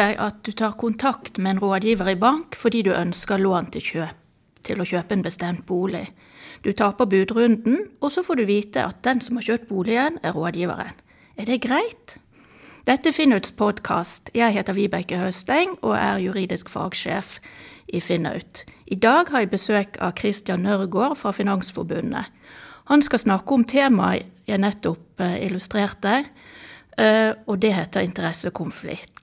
Deg at du tar kontakt med en rådgiver i bank fordi du ønsker lån til, kjøp, til å kjøpe en bestemt bolig. Du taper budrunden, og så får du vite at den som har kjøpt boligen, er rådgiveren. Er det greit? Dette er Finnauts podkast. Jeg heter Vibeke Høsteng og er juridisk fagsjef i Finnaut. I dag har jeg besøk av Christian Nørgaard fra Finansforbundet. Han skal snakke om temaet jeg nettopp eh, illustrerte, eh, og det heter interessekonflikt.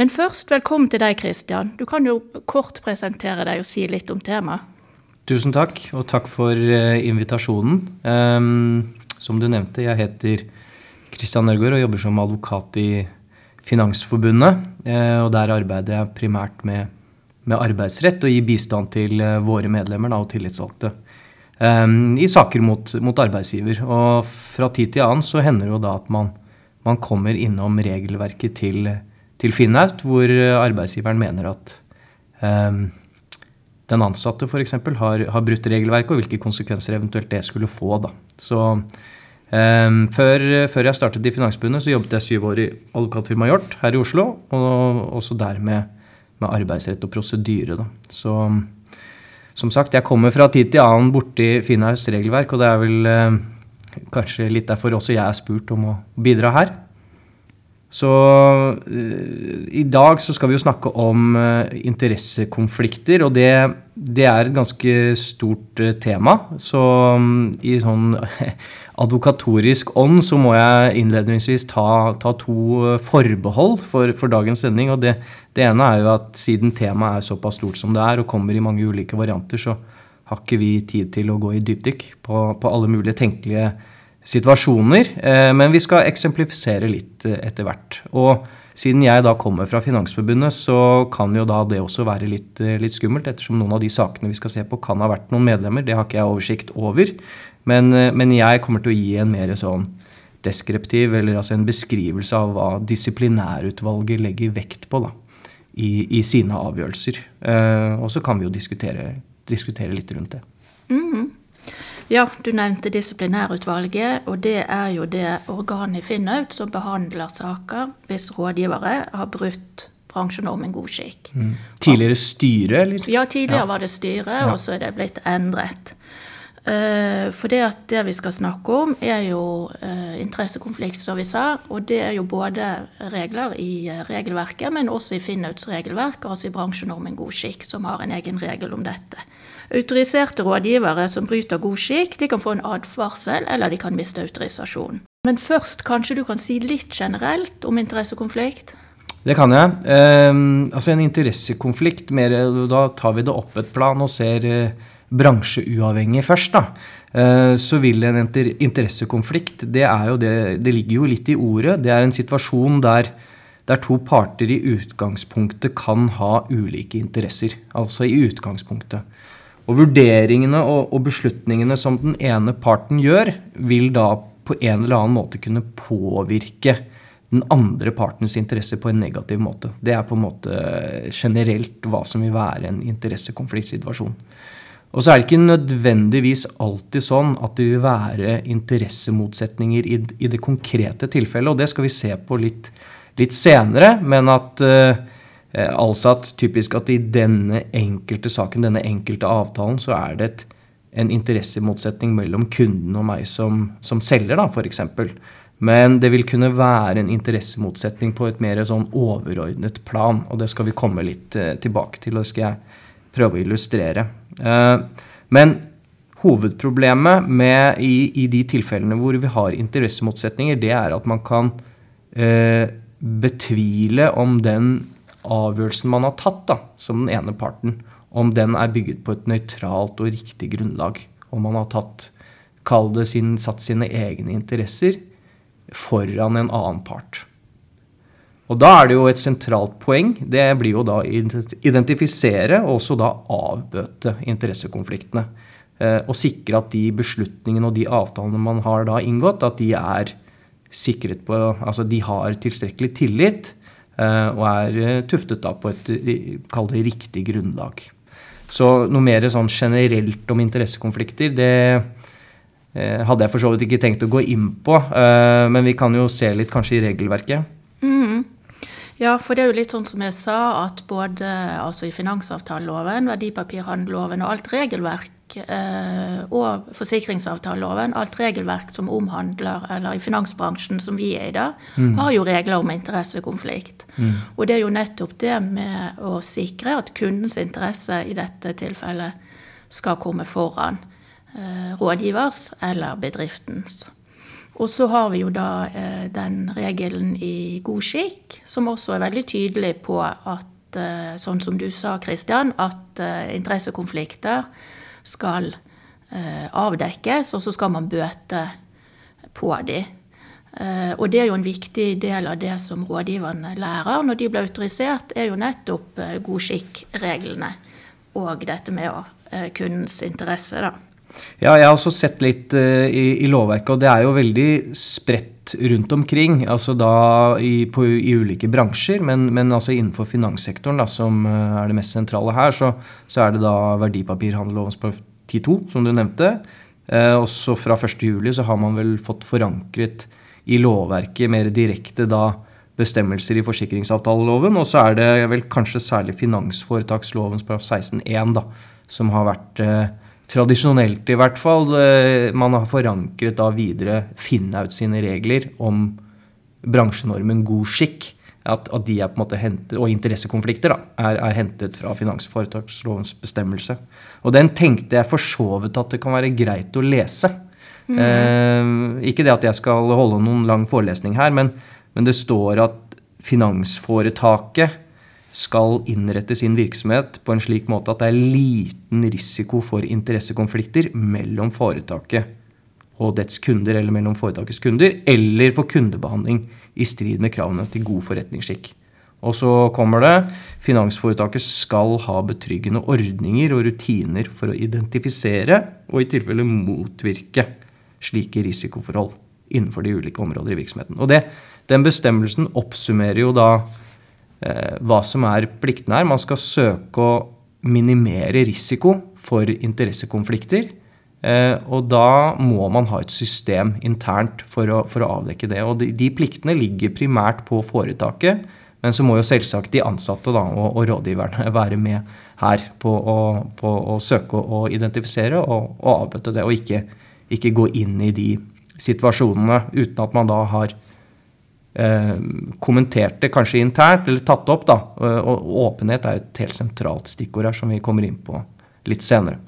Men først, velkommen til deg, Christian. Du kan jo kort presentere deg og si litt om temaet. Tusen takk, og takk for uh, invitasjonen. Um, som du nevnte, jeg heter Christian Nørgaard og jobber som advokat i Finansforbundet. Uh, og der arbeider jeg primært med, med arbeidsrett og gir bistand til uh, våre medlemmer da, og tillitsvalgte um, i saker mot, mot, arbeidsgiver. Og fra tid til annen så hender det jo da at man, man kommer innom regelverket til til Finnaut, hvor eh, arbeidsgiveren mener at um, den ansatte f.eks. Har, har brutt regelverket, og hvilke konsekvenser eventuelt det skulle få. Da. Så um, før, før, jeg startet i Finansbundet, så jobbet jeg syv år i advokatfirmaet Hjort her i Oslo, og også der med, med arbeidsrett og prosedyre. Da. Så som sagt, jeg kommer fra tid til annen borti Finnaus regelverk, og det er vel um, kanskje litt derfor også jeg er spurt om å bidra her. Så uh, i dag så skal vi jo snakke om uh, interessekonflikter, og det, det, er et ganske stort uh, tema. Så um, i sånn advokatorisk ånd så må jeg innledningsvis ta, ta to forbehold for, for, dagens sending. Og det, det, ene er jo at siden temaet er såpass stort som det er, og kommer i mange ulike varianter, så har ikke vi tid til å gå i dypdykk på, på alle mulige tenkelige situasjoner. Eh, men vi skal eksemplifisere litt eh, etter hvert. Og siden jeg da kommer fra Finansforbundet, så kan jo da det også være litt, eh, litt, skummelt, ettersom noen av de sakene vi skal se på, kan ha vært noen medlemmer. Det har ikke jeg oversikt over. Men, men jeg kommer til å gi en mer sånn deskriptiv, eller altså en beskrivelse av hva disiplinærutvalget legger vekt på da, i, i sine avgjørelser. og så kan vi jo diskutere, diskutere litt rundt det. Mm -hmm. Ja, du nevnte disiplinærutvalget, og det er jo det organet i Finnaut som behandler saker hvis rådgivere har brutt bransjenormen god skikk. Mm. Tidligere styre, eller? Ja, tidligere ja. var det styre, og så er det blitt endret. Uh, for det at det vi skal snakke om, er jo uh, interessekonflikt, som vi sa. Og det er jo både regler i uh, regelverket, men også i Finnauts regelverk, altså i bransjenormen god skikk, som har en egen regel om dette. Autoriserte rådgivere som bryter god skikk, de kan få en advarsel, eller de kan miste autorisasjon. Men først, kanskje du kan si litt generelt om interessekonflikt? Det kan jeg. Eh, altså En interessekonflikt, mer, da tar vi det opp et plan og ser eh, bransjeuavhengig først. da. Eh, så vil en interessekonflikt, det, det, det ligger jo litt i ordet. Det er en situasjon der, der to parter i utgangspunktet kan ha ulike interesser. Altså i utgangspunktet. Og vurderingene og, og, beslutningene som den ene parten gjør, vil da på en eller annen måte kunne påvirke den andre partens interesse på en negativ måte. Det er på en måte generelt hva som vil være en interessekonfliktsituasjon. Og så er det ikke nødvendigvis alltid sånn at det vil være interessemotsetninger i, i det konkrete tilfellet, og det skal vi se på litt, litt senere. Men at uh, altså at typisk at i denne enkelte saken, denne enkelte avtalen, så er det et, en interessemotsetning mellom kunden og meg som, som selger, da, f.eks. Men det vil kunne være en interessemotsetning på et mer sånn overordnet plan. Og det skal vi komme litt eh, tilbake til, og det skal jeg prøve å illustrere. Eh, men hovedproblemet med, i, i, de tilfellene hvor vi har interessemotsetninger, det er at man kan eh, betvile om den avgjørelsen man har tatt da, som den ene parten, om den er bygget på et nøytralt og riktig grunnlag. Om man har tatt, kall det sin, satt sine egne interesser foran en annen part. Og da er det jo et sentralt poeng. Det blir jo da å identifisere og også da avbøte interessekonfliktene. Eh, og sikre at de beslutningene og de avtalene man har da inngått, at de er sikret på Altså de har tilstrekkelig tillit og er eh, tuftet da på et kall det riktig grunnlag. Så noe mer sånn generelt om interessekonflikter, det eh, hadde jeg for så vidt ikke tenkt å gå inn på. Men vi kan jo se litt kanskje i regelverket. Mm. Ja, for det er jo litt sånn som jeg sa, at både altså i finansavtaleloven, verdipapirhandelloven og alt regelverk eh, og forsikringsavtaleloven, alt regelverk som omhandler, eller i finansbransjen som vi er i da, mm. har jo regler om interessekonflikt. Mm. Og det er jo nettopp det med å sikre at kundens interesse i dette tilfellet skal komme foran eh, rådgivers eller bedriftens. Og så har vi jo da eh, den regelen i god skikk, som også er veldig tydelig på at, eh, sånn som du sa, Kristian, at eh, interessekonflikter skal avdekkes, og så skal man bøte på de. Og det er jo en viktig del av det som rådgiverne lærer når de blir autorisert, er jo nettopp god skikk-reglene og dette med kundens interesse, da. Ja, jeg har også sett litt uh, i, i, lovverket, og det er jo veldig spredt rundt omkring. Altså da i, på, i ulike bransjer, men, men, altså innenfor finanssektoren, da, som uh, er det mest sentrale her, så, så er det da verdipapirhandellovens 10.2, som du nevnte. Uh, også fra 1.7 så har man vel fått forankret i lovverket mer direkte da bestemmelser i forsikringsavtaleloven. Og så er det vel kanskje særlig finansforetakslovens 16.1 da, som har vært tradisjonelt i hvert fall, eh, man har forankret da videre Finnaut sine regler om bransjenormen god skikk. At, at de er på en måte hentet, Og interessekonflikter da, er, er hentet fra finansforetakslovens bestemmelse. Og den tenkte jeg for så vidt at det kan være greit å lese. Mm. Eh, ikke det at jeg skal holde noen lang forelesning her, men, men det står at finansforetaket skal innrette sin virksomhet på en slik måte at det er liten risiko for interessekonflikter mellom foretaket og dets kunder, eller mellom foretakets kunder, eller for kundebehandling i strid med kravene til god forretningsskikk. Og så kommer det finansforetaket skal ha betryggende ordninger og rutiner for å identifisere og i tilfelle motvirke slike risikoforhold innenfor de ulike områder i virksomheten. Og det, Den bestemmelsen oppsummerer jo da hva som er pliktene her. Man skal søke å minimere risiko for interessekonflikter. Eh, og da må man ha et system internt for å, for å avdekke det. Og de, de, pliktene ligger primært på foretaket. Men så må jo selvsagt de ansatte da, og, og, rådgiverne være med her på å, på å søke å identifisere og, og avbøte det. Og ikke, ikke, gå inn i de situasjonene uten at man da har eh, kommentert det kanskje internt, eller tatt opp. da, og Åpenhet er et helt sentralt stikkord her, som vi kommer inn på litt senere.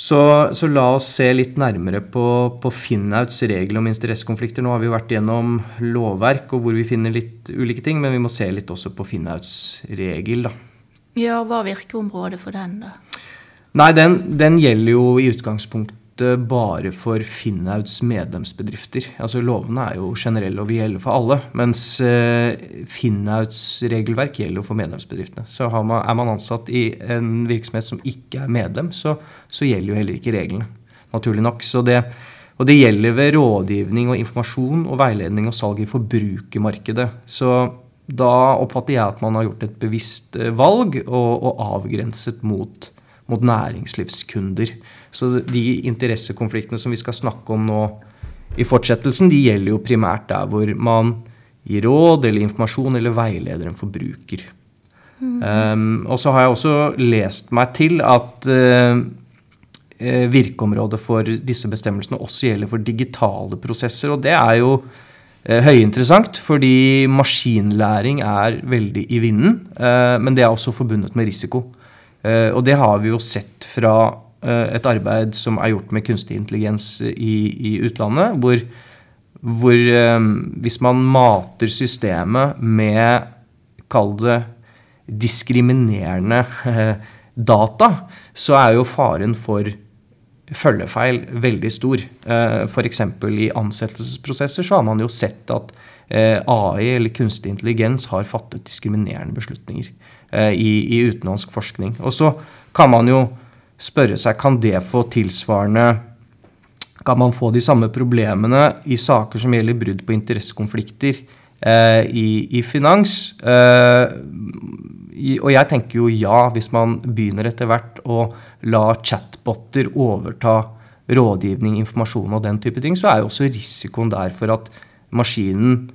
Så, så la oss se litt nærmere på, på Finnauts regel om interessekonflikter. Nå har vi jo vært gjennom lovverk og hvor vi finner litt ulike ting, men vi må se litt også på Finnauts regel. da. Ja, Hva virker virkeområdet for den, da? Nei, den, den gjelder jo i utgangspunktet bare for Finnauds medlemsbedrifter. Altså Lovene er jo generelle og vil gjelde for alle. Mens eh, Finnauds regelverk gjelder for medlemsbedriftene. Så man, er man ansatt i en virksomhet som ikke er medlem, så, så gjelder jo heller ikke reglene. Naturlig nok. Så det, og det gjelder ved rådgivning og informasjon og veiledning og salg i forbrukermarkedet. Så da oppfatter jeg at man har gjort et bevisst eh, valg og, og avgrenset mot mot næringslivskunder. Så de interessekonfliktene som vi skal snakke om nå i fortsettelsen, de gjelder jo primært der hvor man gir råd eller informasjon eller veileder en forbruker. Mm. Um, og så har jeg også lest meg til at uh, virkeområdet for disse bestemmelsene også gjelder for digitale prosesser. Og det er jo uh, høyinteressant, fordi maskinlæring er veldig i vinden. Men det er også forbundet med risiko. Uh, og det har vi jo sett fra uh, et arbeid som er gjort med kunstig intelligens i, i utlandet, hvor, hvor um, hvis man mater systemet med, kall det, diskriminerende data, så er jo faren for følgefeil veldig stor. F.eks. i ansettelsesprosesser så har man jo sett at AI eller kunstig intelligens har fattet diskriminerende beslutninger. Eh, i, i utenlandsk forskning. Og så kan man jo spørre seg kan det få tilsvarende Kan man få de samme problemene i saker som gjelder brudd på interessekonflikter eh, i, i, finans? Eh, og jeg tenker jo ja, hvis man begynner etter hvert å la chatboter overta rådgivning, informasjon og den type ting, så er jo også risikoen der for at maskinen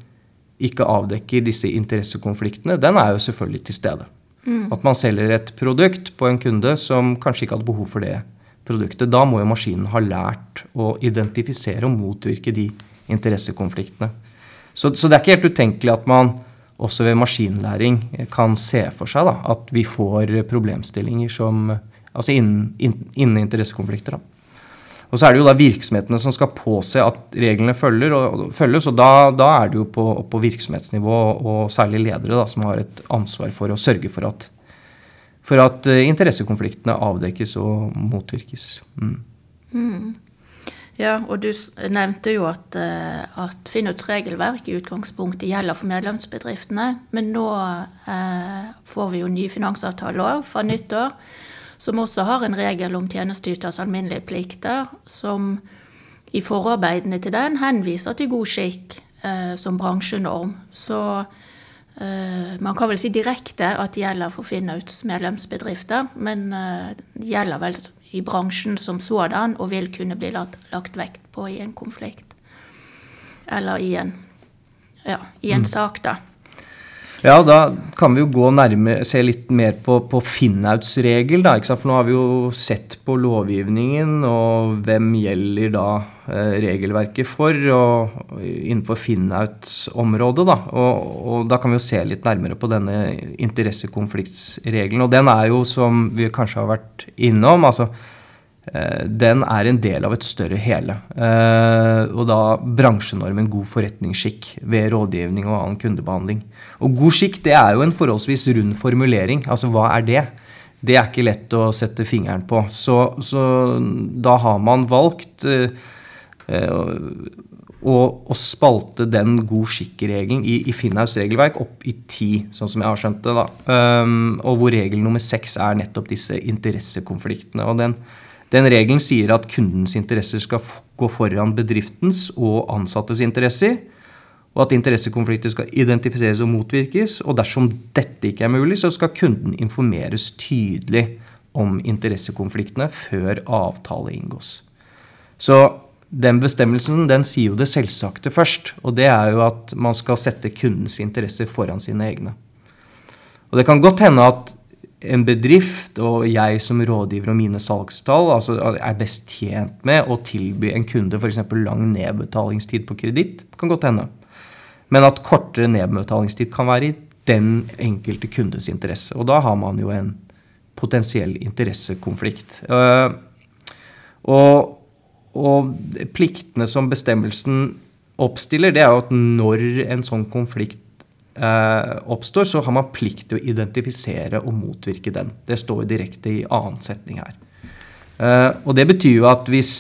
ikke avdekker disse interessekonfliktene, den er jo selvfølgelig til stede. Mm. At man selger et produkt på en kunde som kanskje ikke hadde behov for det produktet. Da må jo maskinen ha lært å identifisere og motvirke de interessekonfliktene. Så, så det er ikke helt utenkelig at man også ved maskinlæring kan se for seg da, at vi får problemstillinger som Altså innen, innen interessekonflikter. da. Og så er det jo da virksomhetene som skal påse at reglene følger, og, følges. Og da, da, er det jo på, på virksomhetsnivå, og særlig ledere, da, som har et ansvar for å sørge for at, for at uh, interessekonfliktene avdekkes og motvirkes. Mm. Mm. Ja, og du nevnte jo at, uh, at Finnots regelverk i utgangspunktet gjelder for medlemsbedriftene. Men nå uh, får vi jo ny finansavtale fra nyttår som også har en regel om tjenesteyters alminnelige plikter, som i forarbeidene til den henviser til god skikk eh, som bransjenorm. Så eh, man kan vel si direkte at det gjelder for Finnauts medlemsbedrifter, men eh, det gjelder vel i bransjen som sådan og vil kunne bli lagt, lagt vekt på i en konflikt. Eller i en, ja, i en mm. sak, da. Ja, da kan vi jo gå nærmere, se litt mer på, på Finnauts regel. Da, For nå har vi jo sett på lovgivningen, og hvem gjelder da eh, regelverket for og innenfor Finnauts område. Da. Og, og, da kan vi jo se litt nærmere på denne interessekonfliktsregelen. Og den er jo, som vi kanskje har vært innom, altså den er en del av et større hele. Eh, og da bransjenormen god forretningsskikk ved rådgivning og annen kundebehandling. Og god skikk det er jo en forholdsvis rund formulering. Altså hva er det? Det er ikke lett å sette fingeren på. Så, så da har man valgt uh, å, å, spalte den god skikk-regelen i, i Finnhaus regelverk opp i ti, sånn som jeg har skjønt det. da. Um, og hvor regel nummer seks er nettopp disse interessekonfliktene. og den den regelen sier at kundens interesser skal gå foran bedriftens og ansattes interesser, og at interessekonflikter skal identifiseres og motvirkes. Og dersom dette ikke er mulig, så skal kunden informeres tydelig om interessekonfliktene før avtale inngås. Så den bestemmelsen den sier jo det selvsagte først. Og det er jo at man skal sette kundens interesser foran sine egne. Og det kan godt hende at en bedrift og jeg som rådgiver og mine salgstall altså er best tjent med å tilby en kunde f.eks. lang nedbetalingstid på kreditt. Kan godt hende. Men at kortere nedbetalingstid kan være i den enkelte kundes interesse. Og da har man jo en potensiell interessekonflikt. Uh, og, og, pliktene som bestemmelsen oppstiller, det er jo at når en sånn konflikt eh, oppstår, så har man plikt til å identifisere og motvirke den. Det står direkte i annen setning her. Eh, og det betyr jo at hvis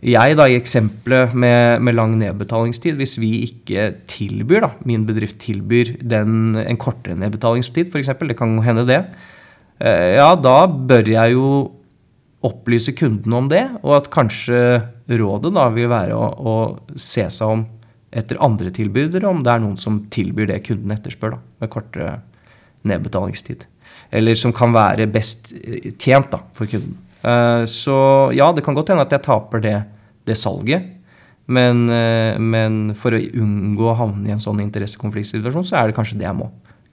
jeg da i eksempelet med, med, lang nedbetalingstid, hvis vi ikke tilbyr, da, min bedrift tilbyr den, en kortere nedbetalingstid f.eks., det kan hende det, eh, ja, da bør jeg jo opplyse kunden om det, og at kanskje rådet da vil være å, å se seg om etter andre tilbydere, om det er noen som tilbyr det kunden etterspør, da, med kortere nedbetalingstid. Eller som kan være best eh, tjent da, for kunden. Uh, så ja, det kan godt hende at jeg taper det, det salget. Men, uh, men, for å unngå å havne i en sånn interessekonfliktsituasjon, så er det kanskje det jeg må.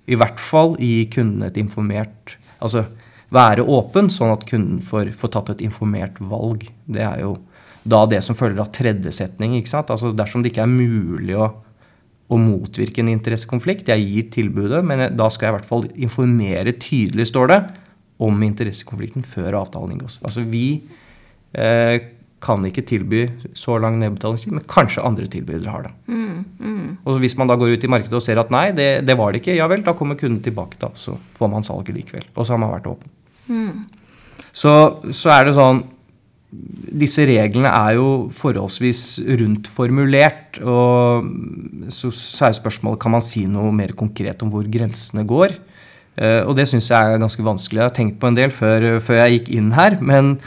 I hvert fall gi kunden et informert Altså være åpen, sånn at kunden får, får tatt et informert valg. Det er jo da det som følger av tredje setning. Altså Dersom det ikke er mulig å, å motvirke en interessekonflikt, jeg gir tilbudet, men jeg, da skal jeg i hvert fall informere tydelig, står det, om interessekonflikten før avtalen inngås. Altså vi eh, kan ikke tilby så lang nedbetalingstid, men kanskje andre tilbydere har det. Mm, mm. Og Hvis man da går ut i markedet og ser at nei, det, det var det ikke, ja vel, da kommer kunden tilbake, da. Så får man salget likevel. Og så har man vært åpen. Mm. Så, så er det sånn disse reglene er jo forholdsvis rundt formulert. Og så, så er spørsmålet kan man si noe mer konkret om hvor grensene går. Uh, og det syns jeg er ganske vanskelig. Jeg har tenkt på en del før, før jeg gikk inn her. Men,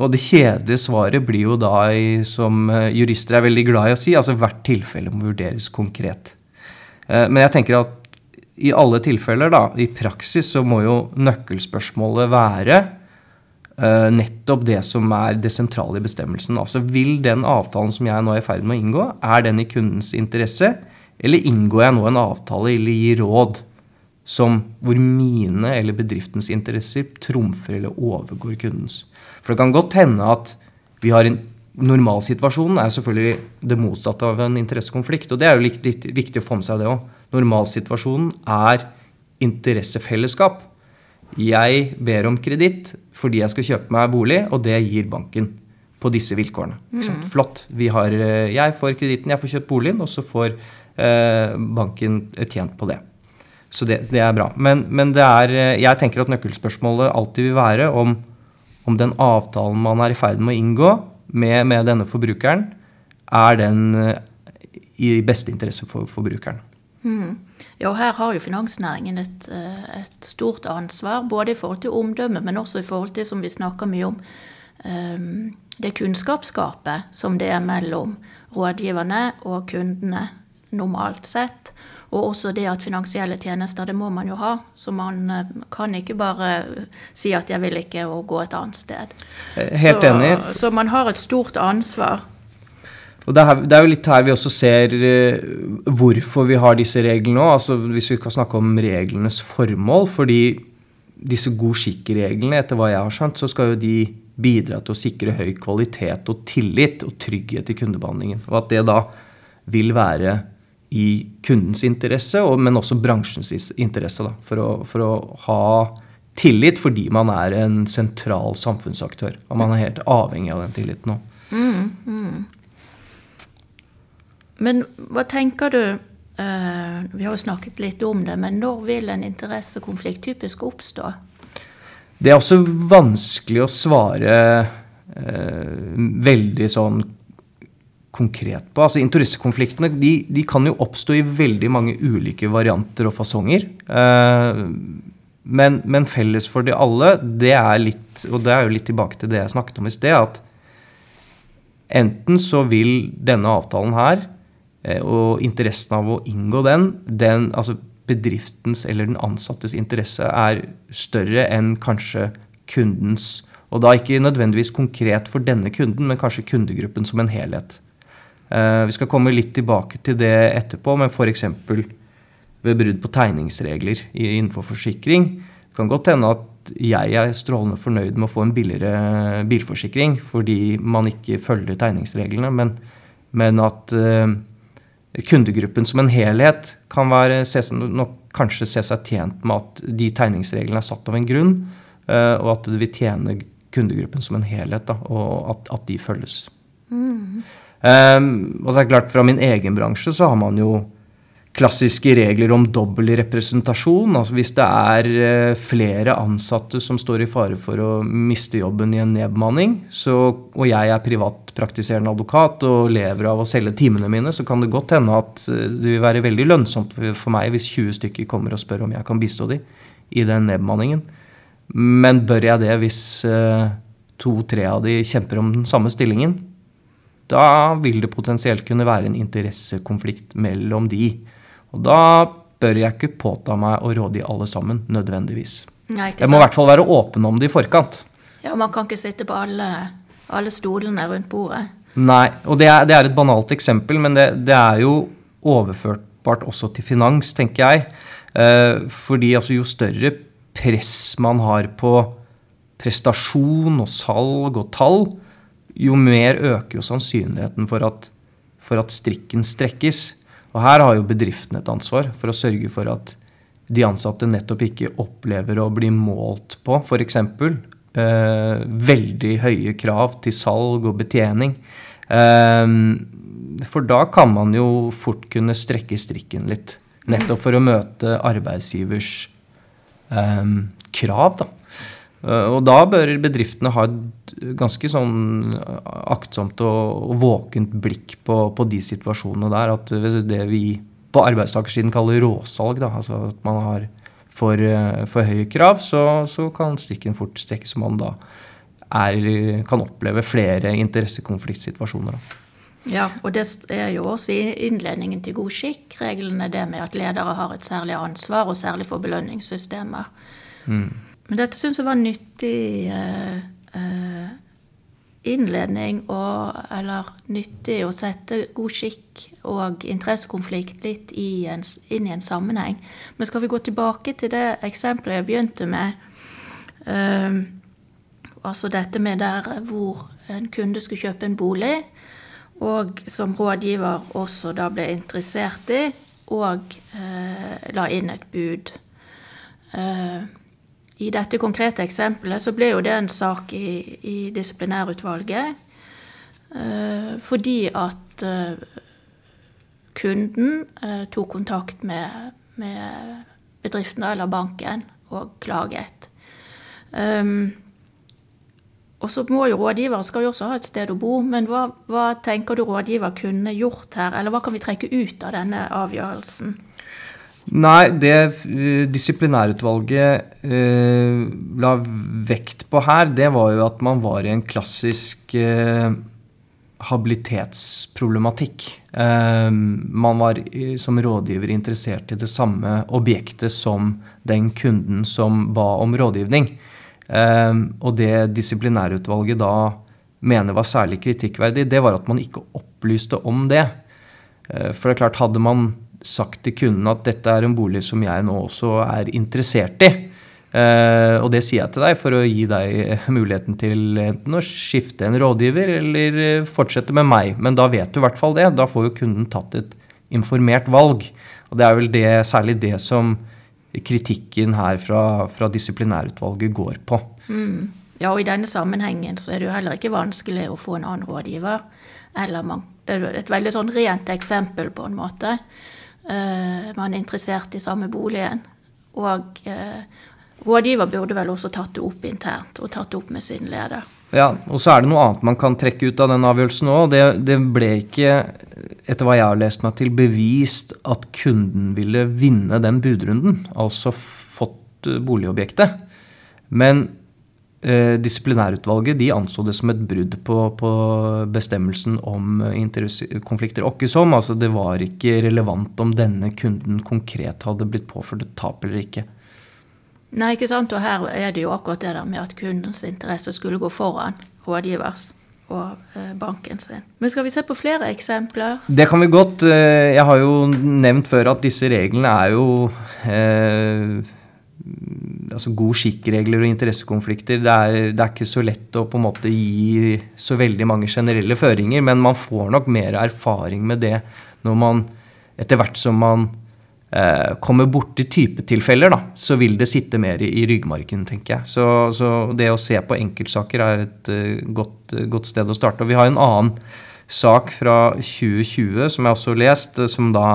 og det kjedelige svaret blir jo da, som eh, jurister er veldig glad i å si, altså hvert tilfelle må vurderes konkret. Uh, men jeg tenker at i alle tilfeller, da, i praksis, så må jo nøkkelspørsmålet være nettopp det som er det sentrale i bestemmelsen. Altså Vil den avtalen som jeg nå er i ferd med å inngå, er den i kundens interesse, Eller inngår jeg nå en avtale eller gir råd som hvor mine eller bedriftens interesser trumfer eller overgår kundens? For det kan godt hende at vi har en Normalsituasjonen er selvfølgelig det motsatte av en interessekonflikt. Og det er jo viktig å få med seg det òg. Normalsituasjonen er interessefellesskap. Jeg ber om kreditt fordi jeg skal kjøpe meg bolig, og det gir banken på disse vilkårene. Mm. Flott. Har, eh, jeg får kreditten, jeg får kjøpt boligen, og så får eh, banken tjent på det. Så det, det er bra. Men, men det er, eh, jeg tenker at nøkkelspørsmålet alltid vil være om, om den avtalen man er i ferd med å inngå med, med denne forbrukeren, er den eh, i beste interesse for forbrukeren. Mm. Ja, her har jo finansnæringen et, et, stort ansvar, både i forhold til omdømme, men også i forhold til, som vi snakker mye om, um, det kunnskapsgapet som det er mellom rådgiverne og kundene normalt sett. Og også det at finansielle tjenester, det må man jo ha. Så man eh, kan ikke bare si at 'jeg vil ikke' og gå et annet sted. Eh, helt så, enig. Så man har et stort ansvar. Og det er, det er, jo litt her vi også ser uh, hvorfor vi har disse reglene òg. Altså, hvis vi kan snakke om reglenes formål. Fordi disse god skikk-reglene, etter hva jeg har skjønt, så skal jo de bidra til å sikre høy kvalitet og tillit og trygghet i kundebehandlingen. Og at det da vil være i kundens interesse, men også bransjens interesse. Da, for, å, for, å, ha tillit fordi man er en sentral samfunnsaktør. Og man er helt avhengig av den tilliten òg. Mm, mm. Men hva tenker du uh, Vi har jo snakket litt om det, men når vil en interessekonflikt typisk oppstå? Det er også vanskelig å svare uh, veldig sånn konkret på. Altså Interessekonfliktene de, de, kan jo oppstå i veldig mange ulike varianter og fasonger. Eh, men, men, felles for de alle, det er litt Og det er jo litt tilbake til det jeg snakket om i sted, at enten så vil denne avtalen her, eh, og interessen av å inngå den, den altså bedriftens eller den ansattes interesse er større enn kanskje kundens. Og da ikke nødvendigvis konkret for denne kunden, men kanskje kundegruppen som en helhet. Eh, vi skal komme litt tilbake til det etterpå, men f.eks. ved brudd på tegningsregler innenfor forsikring. Det kan godt hende at jeg er strålende fornøyd med å få en billigere bilforsikring fordi man ikke følger tegningsreglene, men, men at uh, kundegruppen som en helhet kan være, nok kanskje se seg tjent med at de tegningsreglene er satt av en grunn, uh, og at det vil tjene kundegruppen som en helhet, da, og at, at de følges. Mm. Um, og så er det klart Fra min egen bransje så har man jo klassiske regler om dobbel representasjon. Altså hvis det er uh, flere ansatte som står i fare for å miste jobben i en nedbemanning, og jeg er privatpraktiserende advokat og lever av å selge timene mine, så kan det godt hende at uh, det vil være veldig lønnsomt for meg hvis 20 stykker kommer og spør om jeg kan bistå dem i den nedbemanningen. Men bør jeg det hvis uh, to-tre av de kjemper om den samme stillingen? da vil det potensielt kunne være en interessekonflikt mellom de. Og da bør jeg ikke påta meg å rådgi alle sammen, nødvendigvis. Nei, jeg må i hvert fall være åpen om det i forkant. Ja, Man kan ikke sitte på alle, alle stolene rundt bordet. Nei, og det er, det er et banalt eksempel, men det, det, er jo overførbart også til finans, tenker jeg. Eh, fordi altså, jo større press man har på prestasjon og salg og tall, jo mer øker jo sannsynligheten for at, for at strikken strekkes. Og her har jo bedriften et ansvar for å sørge for at de ansatte nettopp ikke opplever å bli målt på f.eks. Eh, veldig høye krav til salg og betjening. Eh, for da kan man jo fort kunne strekke strikken litt. Nettopp for å møte arbeidsgivers eh, krav. da. Eh, og da bør bedriftene ha et ganske sånn aktsomt og, våkent blikk på, på, de situasjonene der. At det vi på arbeidstakersiden kaller råsalg, da, altså at man har for, eh, for høye krav, så, så, kan strikken fort strekkes, så man da er, kan oppleve flere interessekonfliktsituasjoner. Da. Ja, og det er jo også i innledningen til god skikk, reglene det med at ledere har et særlig ansvar, og særlig for belønningssystemer. Mm. Men dette syns jeg var nyttig eh, eh, innledning og, eller nyttig å sette god skikk og interessekonflikt litt i en, inn i en sammenheng. Men skal vi gå tilbake til det eksempelet jeg begynte med? eh, altså dette med der hvor en kunde skulle kjøpe en bolig, og som rådgiver også da ble interessert i, og eh, la inn et bud. Eh, i dette konkrete eksempelet så ble jo det en sak i, i disiplinærutvalget. Eh, fordi at eh, kunden eh, tok kontakt med, med, bedriften eller banken og klaget. Um, og så må jo rådgiver skal jo også ha et sted å bo, men hva, hva tenker du rådgiver kunne gjort her, eller hva kan vi trekke ut av denne avgjørelsen? Nei, det uh, disiplinærutvalget uh, la vekt på her, det var jo at man var i en klassisk uh, habilitetsproblematikk. man var som rådgiver interessert i det samme objektet som den kunden som ba om rådgivning. og det disiplinærutvalget da mener var særlig kritikkverdig, det var at man ikke opplyste om det. for det er klart, hadde man sagt til kunden at dette er en bolig som jeg nå også er interessert i. Uh, og det sier jeg til deg for å gi deg muligheten til enten å skifte en rådgiver eller eh, fortsette med meg. Men da vet du i hvert fall det. Da får jo kunden tatt et informert valg. Og det er vel det, særlig det som kritikken her fra, fra disiplinærutvalget går på. Mm. Ja, og i denne sammenhengen så er det jo heller ikke vanskelig å få en annen rådgiver. Eller man, det er et veldig sånn rent eksempel, på en måte. Eh, man er interessert i samme boligen. Og eh, rådgiver burde vel også tatt det opp internt, og tatt det opp med sin leder. Ja, og så er det noe annet man kan trekke ut av den avgjørelsen òg. Det, det, ble ikke, etter hva jeg har lest meg til, bevist at kunden ville vinne den budrunden. Altså fått eh, boligobjektet. Men disiplinærutvalget de anså det som et brudd på, på bestemmelsen om interessekonflikter åkke som. Altså det var ikke relevant om denne kunden konkret hadde blitt påført et tap eller ikke. Nei, ikke sant. Og her er det jo akkurat det der med at kundens interesse skulle gå foran rådgivers og eh, banken sin. Men skal vi se på flere eksempler? Det kan vi godt. Eh, jeg har jo nevnt før at disse reglene er jo eh, altså god skikkregler og interessekonflikter. Det er, det er, ikke så lett å på en måte gi så veldig mange generelle føringer, men man får nok mer erfaring med det når man etter hvert som man eh, kommer borti typetilfeller, da, så vil det sitte mer i, i ryggmargen, tenker jeg. Så, så, det å se på enkeltsaker er et uh, godt, uh, godt, sted å starte. Og vi har en annen sak fra 2020 som jeg også har lest, som da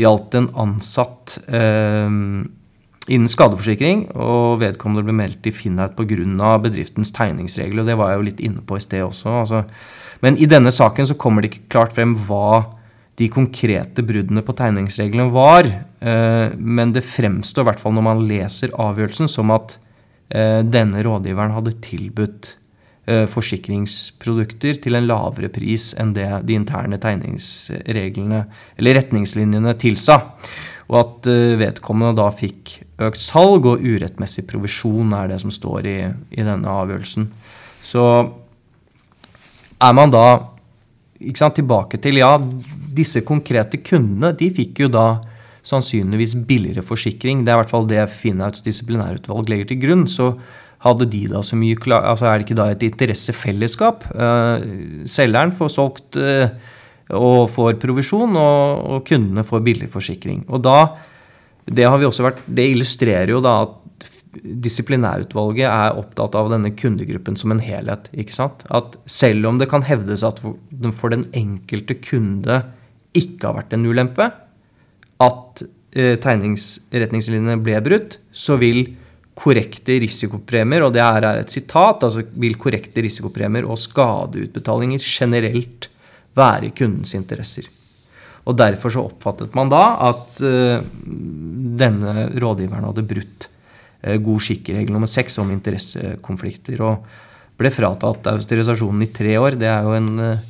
gjaldt en ansatt eh, innen skadeforsikring, og vedkommende ble meldt i Finnheit pga. bedriftens tegningsregler. og Det var jeg jo litt inne på i sted også. Altså. Men i denne saken så kommer det ikke klart frem hva de konkrete bruddene på tegningsreglene var. Eh, men det fremstår, i hvert fall når man leser avgjørelsen, som at eh, denne rådgiveren hadde tilbudt eh, forsikringsprodukter til en lavere pris enn det de interne tegningsreglene eller retningslinjene tilsa. Og at vedkommende da fikk økt salg og urettmessig provisjon er det som står i, i denne avgjørelsen. Så er man da sant, tilbake til ja, disse konkrete kundene de fikk jo da sannsynligvis billigere forsikring. Det er i hvert fall det Finnauts disiplinærutvalg legger til grunn. Så hadde de da så mye klar, altså Er det ikke da et interessefellesskap? Uh, selgeren får solgt uh, og får provisjon, og, og, kundene får billig forsikring. Og da det, har vi også vært, det illustrerer jo da at disiplinærutvalget er opptatt av denne kundegruppen som en helhet. ikke sant? At selv om det kan hevdes at for den enkelte kunde ikke har vært en ulempe, at eh, tegningsretningslinjene ble brutt, så vil korrekte risikopremier, og det er et sitat, altså vil korrekte risikopremier og skadeutbetalinger generelt være i kundens interesser. Og Derfor så oppfattet man da at uh, denne rådgiveren hadde brutt uh, god skikk-regel nummer seks om interessekonflikter. Og ble fratatt autorisasjonen i tre år. Det er jo en uh,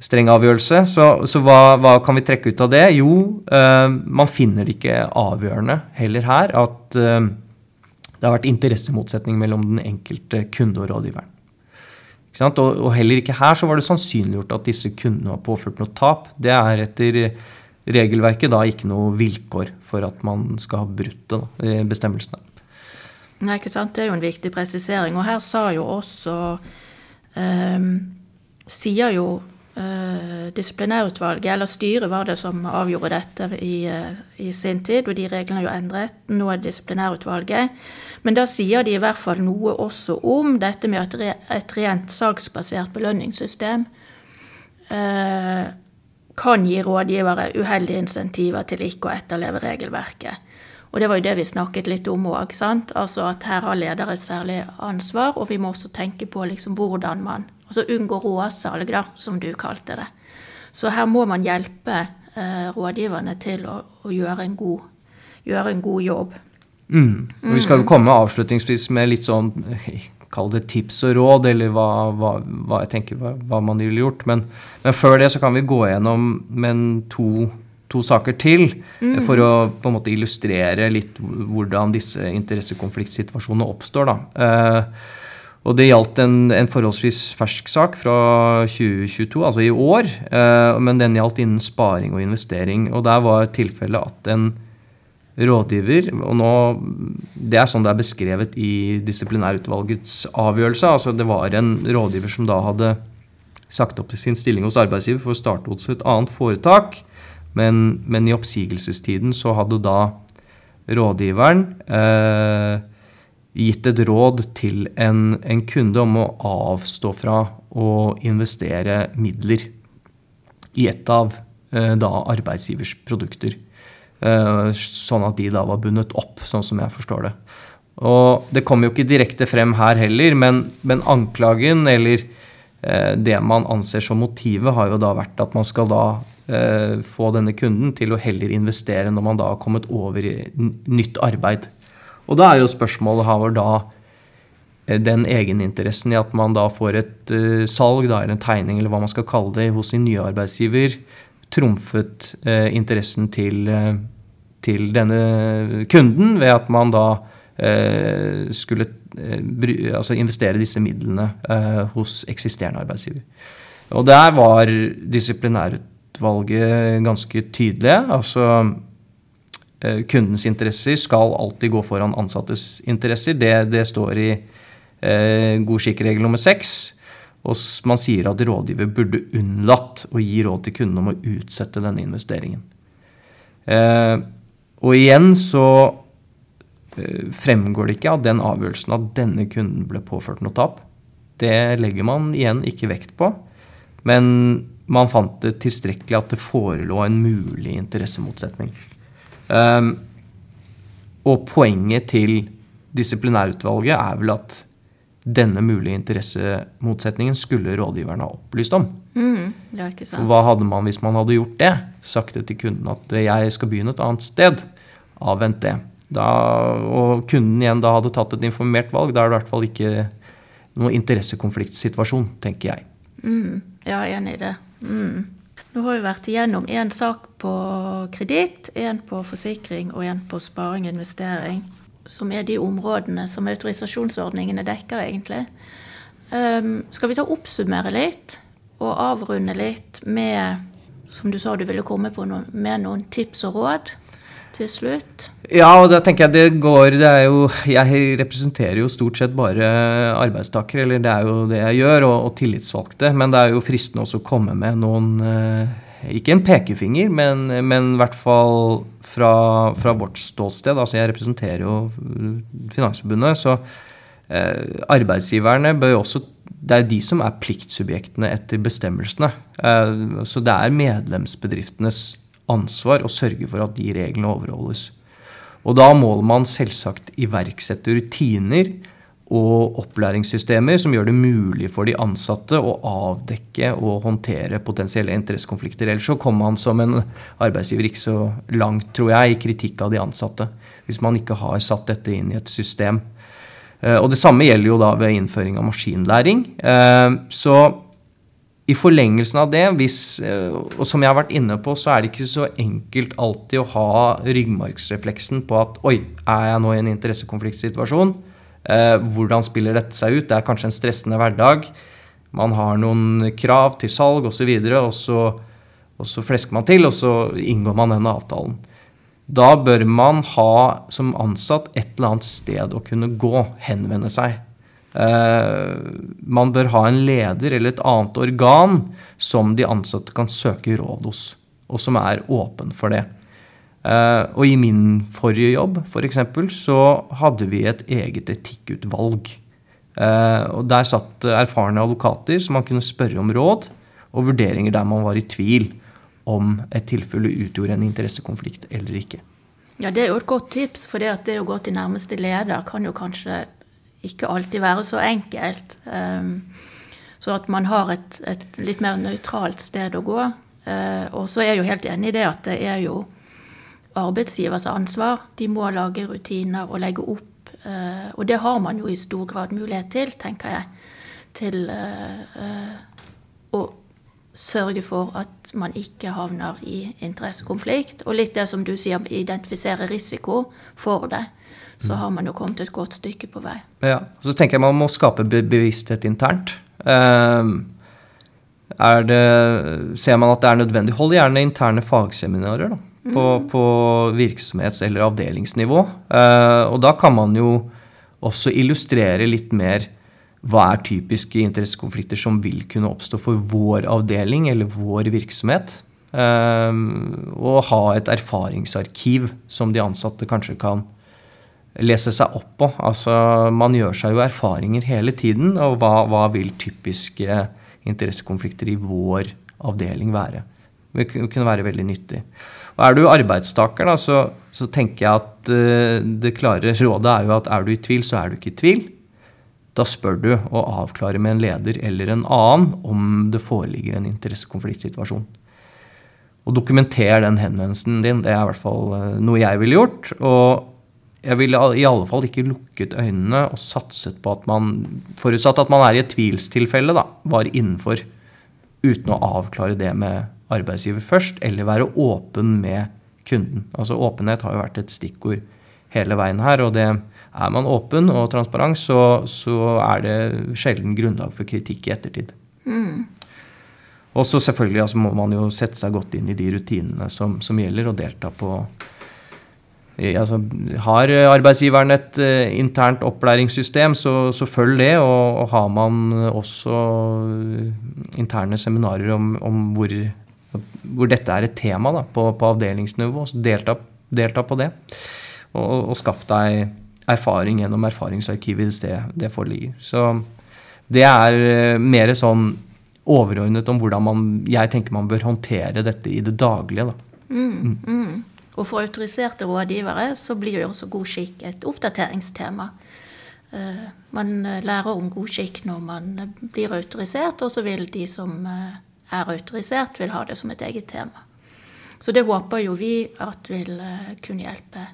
streng avgjørelse. Så, så hva, hva, kan vi trekke ut av det? Jo, man finner det ikke avgjørende heller her at det har vært interessemotsetning mellom den enkelte kunde og rådgiveren. Og, og, heller ikke her så var det sannsynliggjort at disse kundene var påført noe tap. Det er etter regelverket da ikke noe vilkår for at man skal ha brutt bestemmelsene. Nei, ikke sant. Det er jo en viktig presisering. Og her sa jo også um, Sier jo disiplinærutvalget, eller styret var det som avgjorde dette i, uh, i, sin tid, og de reglene er jo endret. Nå er det disiplinærutvalget. Men da sier de i hvert fall noe også om dette med et rent salgsbasert belønningssystem uh, kan gi rådgivere uheldige insentiver til ikke å etterleve regelverket. Og det var jo det vi snakket litt om òg. Altså at her har ledere et særlig ansvar, og vi må også tenke på liksom hvordan man Altså unngå råsalg, da, som du kalte det. Så her må man hjelpe eh, rådgiverne til å, å gjøre, en god, gjøre, en god, jobb. Mm. Og vi skal jo komme avslutningsvis med litt sånn Kall det tips og råd, eller hva, hva, hva jeg tenker hva, hva, man ville gjort. Men, men, før det så kan vi gå gjennom men to, to saker til. Mm. For å på en måte illustrere litt hvordan disse interessekonfliktsituasjonene oppstår. da. Eh, og det gjaldt en, en, forholdsvis fersk sak fra 2022, altså i år. Eh, men den gjaldt innen sparing og investering. Og der var tilfellet at en rådgiver og nå, Det er sånn det er beskrevet i disiplinærutvalgets avgjørelse. altså Det var en rådgiver som da hadde sagt opp sin stilling hos arbeidsgiver for å starte hos et annet foretak. Men, men i oppsigelsestiden så hadde da rådgiveren eh, gitt et råd til en, en, kunde om å avstå fra å investere midler i et av eh, da arbeidsgivers produkter. Eh, sånn at de da var bundet opp, sånn som jeg forstår det. Og det kom jo ikke direkte frem her heller, men, men anklagen, eller eh, det man anser som motivet, har jo da vært at man skal da få denne kunden til å heller investere når man da har kommet over i nytt arbeid. Og da er jo spørsmålet har da eh, den egeninteressen i at man da får et uh, salg da, eller en tegning eller hva man skal kalle det, hos sin nye arbeidsgiver, trumfet uh, interessen til, uh, til, denne kunden ved at man da skulle altså investere disse midlene hos eksisterende arbeidsgiver. Og der var disiplinærutvalget ganske tydelige. altså kundens interesser skal alltid gå foran ansattes interesser. Det, det står i eh, god skikkregel nummer seks. Og man sier at rådgiver burde unnlatt å gi råd til kunden om å utsette denne investeringen. Eh, og igjen så eh, fremgår det ikke av den avgjørelsen at denne kunden ble påført noe tap. Det legger man igjen ikke vekt på. Men man fant det tilstrekkelig at det forelå en mulig interessemotsetning. Um, og poenget til disiplinærutvalget er vel at denne mulige interessemotsetningen skulle rådgiverne ha opplyst om. Mm, er ikke sant. Hva hadde man hvis man hadde gjort det? Sagt det til kunden at jeg skal begynne et annet sted. Avvent det. Da, og kunden igjen da hadde tatt et informert valg. Da er det i hvert fall ikke noen interessekonfliktsituasjon, tenker jeg. Mm, ja, enig i det. Mm. Nå har vi vært igjennom én sak på kreditt, én på forsikring og én på sparing og investering. Som er de områdene som autorisasjonsordningene dekker, egentlig. Um, skal vi ta oppsummere litt og avrunde litt med, som du sa du ville komme på noen, med noen tips og råd til slutt? Ja, og da tenker jeg det går det er jo, Jeg representerer jo stort sett bare arbeidstakere, eller det er jo det jeg gjør, og, og tillitsvalgte. Men det er jo fristende også å komme med noen eh, Ikke en pekefinger, men, men i hvert fall fra, fra, vårt ståsted. Altså jeg representerer jo Finansforbundet, så eh, arbeidsgiverne bør jo også det er de som er pliktsubjektene etter bestemmelsene. Eh, så det er medlemsbedriftenes ansvar å sørge for at de reglene overholdes. Og da må man selvsagt iverksette rutiner og opplæringssystemer som gjør det mulig for de ansatte å avdekke og håndtere potensielle interessekonflikter. Ellers så kommer man som en arbeidsgiver ikke så langt, tror jeg, i kritikk av de ansatte. Hvis man ikke har satt dette inn i et system. Eh, og det samme gjelder jo da ved innføring av maskinlæring. Eh, så i forlengelsen av det, hvis, eh, og som jeg har vært inne på, så er det ikke så enkelt alltid å ha ryggmargsrefleksen på at oi, er jeg nå i en interessekonfliktsituasjon? Eh, hvordan spiller dette seg ut? Det er kanskje en stressende hverdag. Man har noen krav til salg osv., og, og, så, og så flesker man til, og så inngår man denne avtalen. Da bør man ha som ansatt et eller annet sted å kunne gå, henvende seg. Eh, man bør ha en leder eller et annet organ som de ansatte kan søke råd hos, og som er åpen for det. Eh, og i min forrige jobb f.eks. For så hadde vi et eget etikkutvalg. Eh, og der satt erfarne advokater som man kunne spørre om råd og vurderinger der man var i tvil om et tilfelle utgjorde en interessekonflikt eller ikke. Ja, Det er jo et godt tips, for det, det å gå til nærmeste leder kan jo kanskje ikke alltid være så enkelt. Um, så at man har et, et litt mer nøytralt sted å gå. Uh, og så er jeg jo helt enig i det at det er jo arbeidsgivers ansvar. De må lage rutiner og legge opp. Uh, og det har man jo i stor grad mulighet til, tenker jeg. Til uh, å sørge for at man ikke havner i interessekonflikt. Og litt det som du sier, identifisere risiko for det så har man jo kommet et godt stykke på vei. Ja, Så tenker jeg man må skape bevissthet internt. Ehm, er det, ser man at det er nødvendig, hold gjerne interne fagseminarer da, på, mm. på virksomhets- eller avdelingsnivå. Ehm, og da kan man jo også illustrere litt mer hva er typiske interessekonflikter som vil kunne oppstå for vår avdeling eller vår virksomhet. Um, og ha et erfaringsarkiv som de ansatte kanskje kan lese seg opp på. Altså, man gjør seg jo erfaringer hele tiden. Og hva, hva vil typiske interessekonflikter i vår avdeling være? Det kunne være veldig nyttig. Og Er du arbeidstaker, da, så, så tenker jeg at uh, det klare rådet er jo at er du i tvil, så er du ikke i tvil. Da spør du og avklare med en leder eller en annen om det foreligger en interessekonfliktsituasjon. Og dokumenter den henvendelsen din. Det er i hvert fall uh, noe jeg ville gjort. Og jeg ville i alle fall ikke lukket øynene og satset på at man, forutsatt at man er i et tvilstilfelle, da, var innenfor. Uten å avklare det med arbeidsgiver først, eller være åpen med kunden. Altså Åpenhet har jo vært et stikkord hele veien her. og det er man åpen og transparent, så, så er det sjelden grunnlag for kritikk i ettertid. Mm. Og så selvfølgelig altså, må man jo sette seg godt inn i de rutinene som, som gjelder, og delta på altså, har arbeidsgiveren et uh, internt opplæringssystem, så, så, følg det. Og, og, har man også interne seminarer om, om hvor, hvor, dette er et tema da, på, på, avdelingsnivå, så delta, delta på det. Og, og, skaff deg erfaring gjennom erfaringsarkivet hvis det, det foreligger. Så det er uh, mer sånn overordnet om hvordan man, jeg tenker man bør håndtere dette i det daglige. da. Mm, mm. Og for autoriserte rådgivere så blir jo også god skikk et oppdateringstema. Eh, man eh, lærer om god skikk når man blir autorisert, og så vil de som eh, er autorisert, vil ha det som et eget tema. Så det håper jo vi at vil kunne hjelpe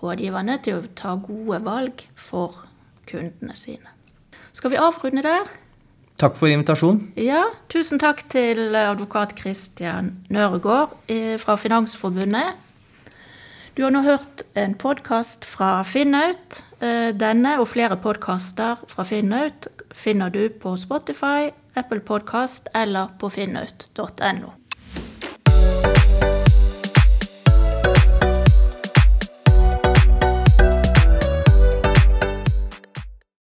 rådgiverne til å ta gode valg for kundene sine. Skal vi avrunde der? Takk for invitasjonen. Ja, tusen takk til advokat Christian Nørgaard fra Finansforbundet. Du har nå hørt en podkast fra Finnaut. Eh, denne og flere podkaster fra Finnaut finner du på Spotify, Apple Podkast eller på finnaut.no.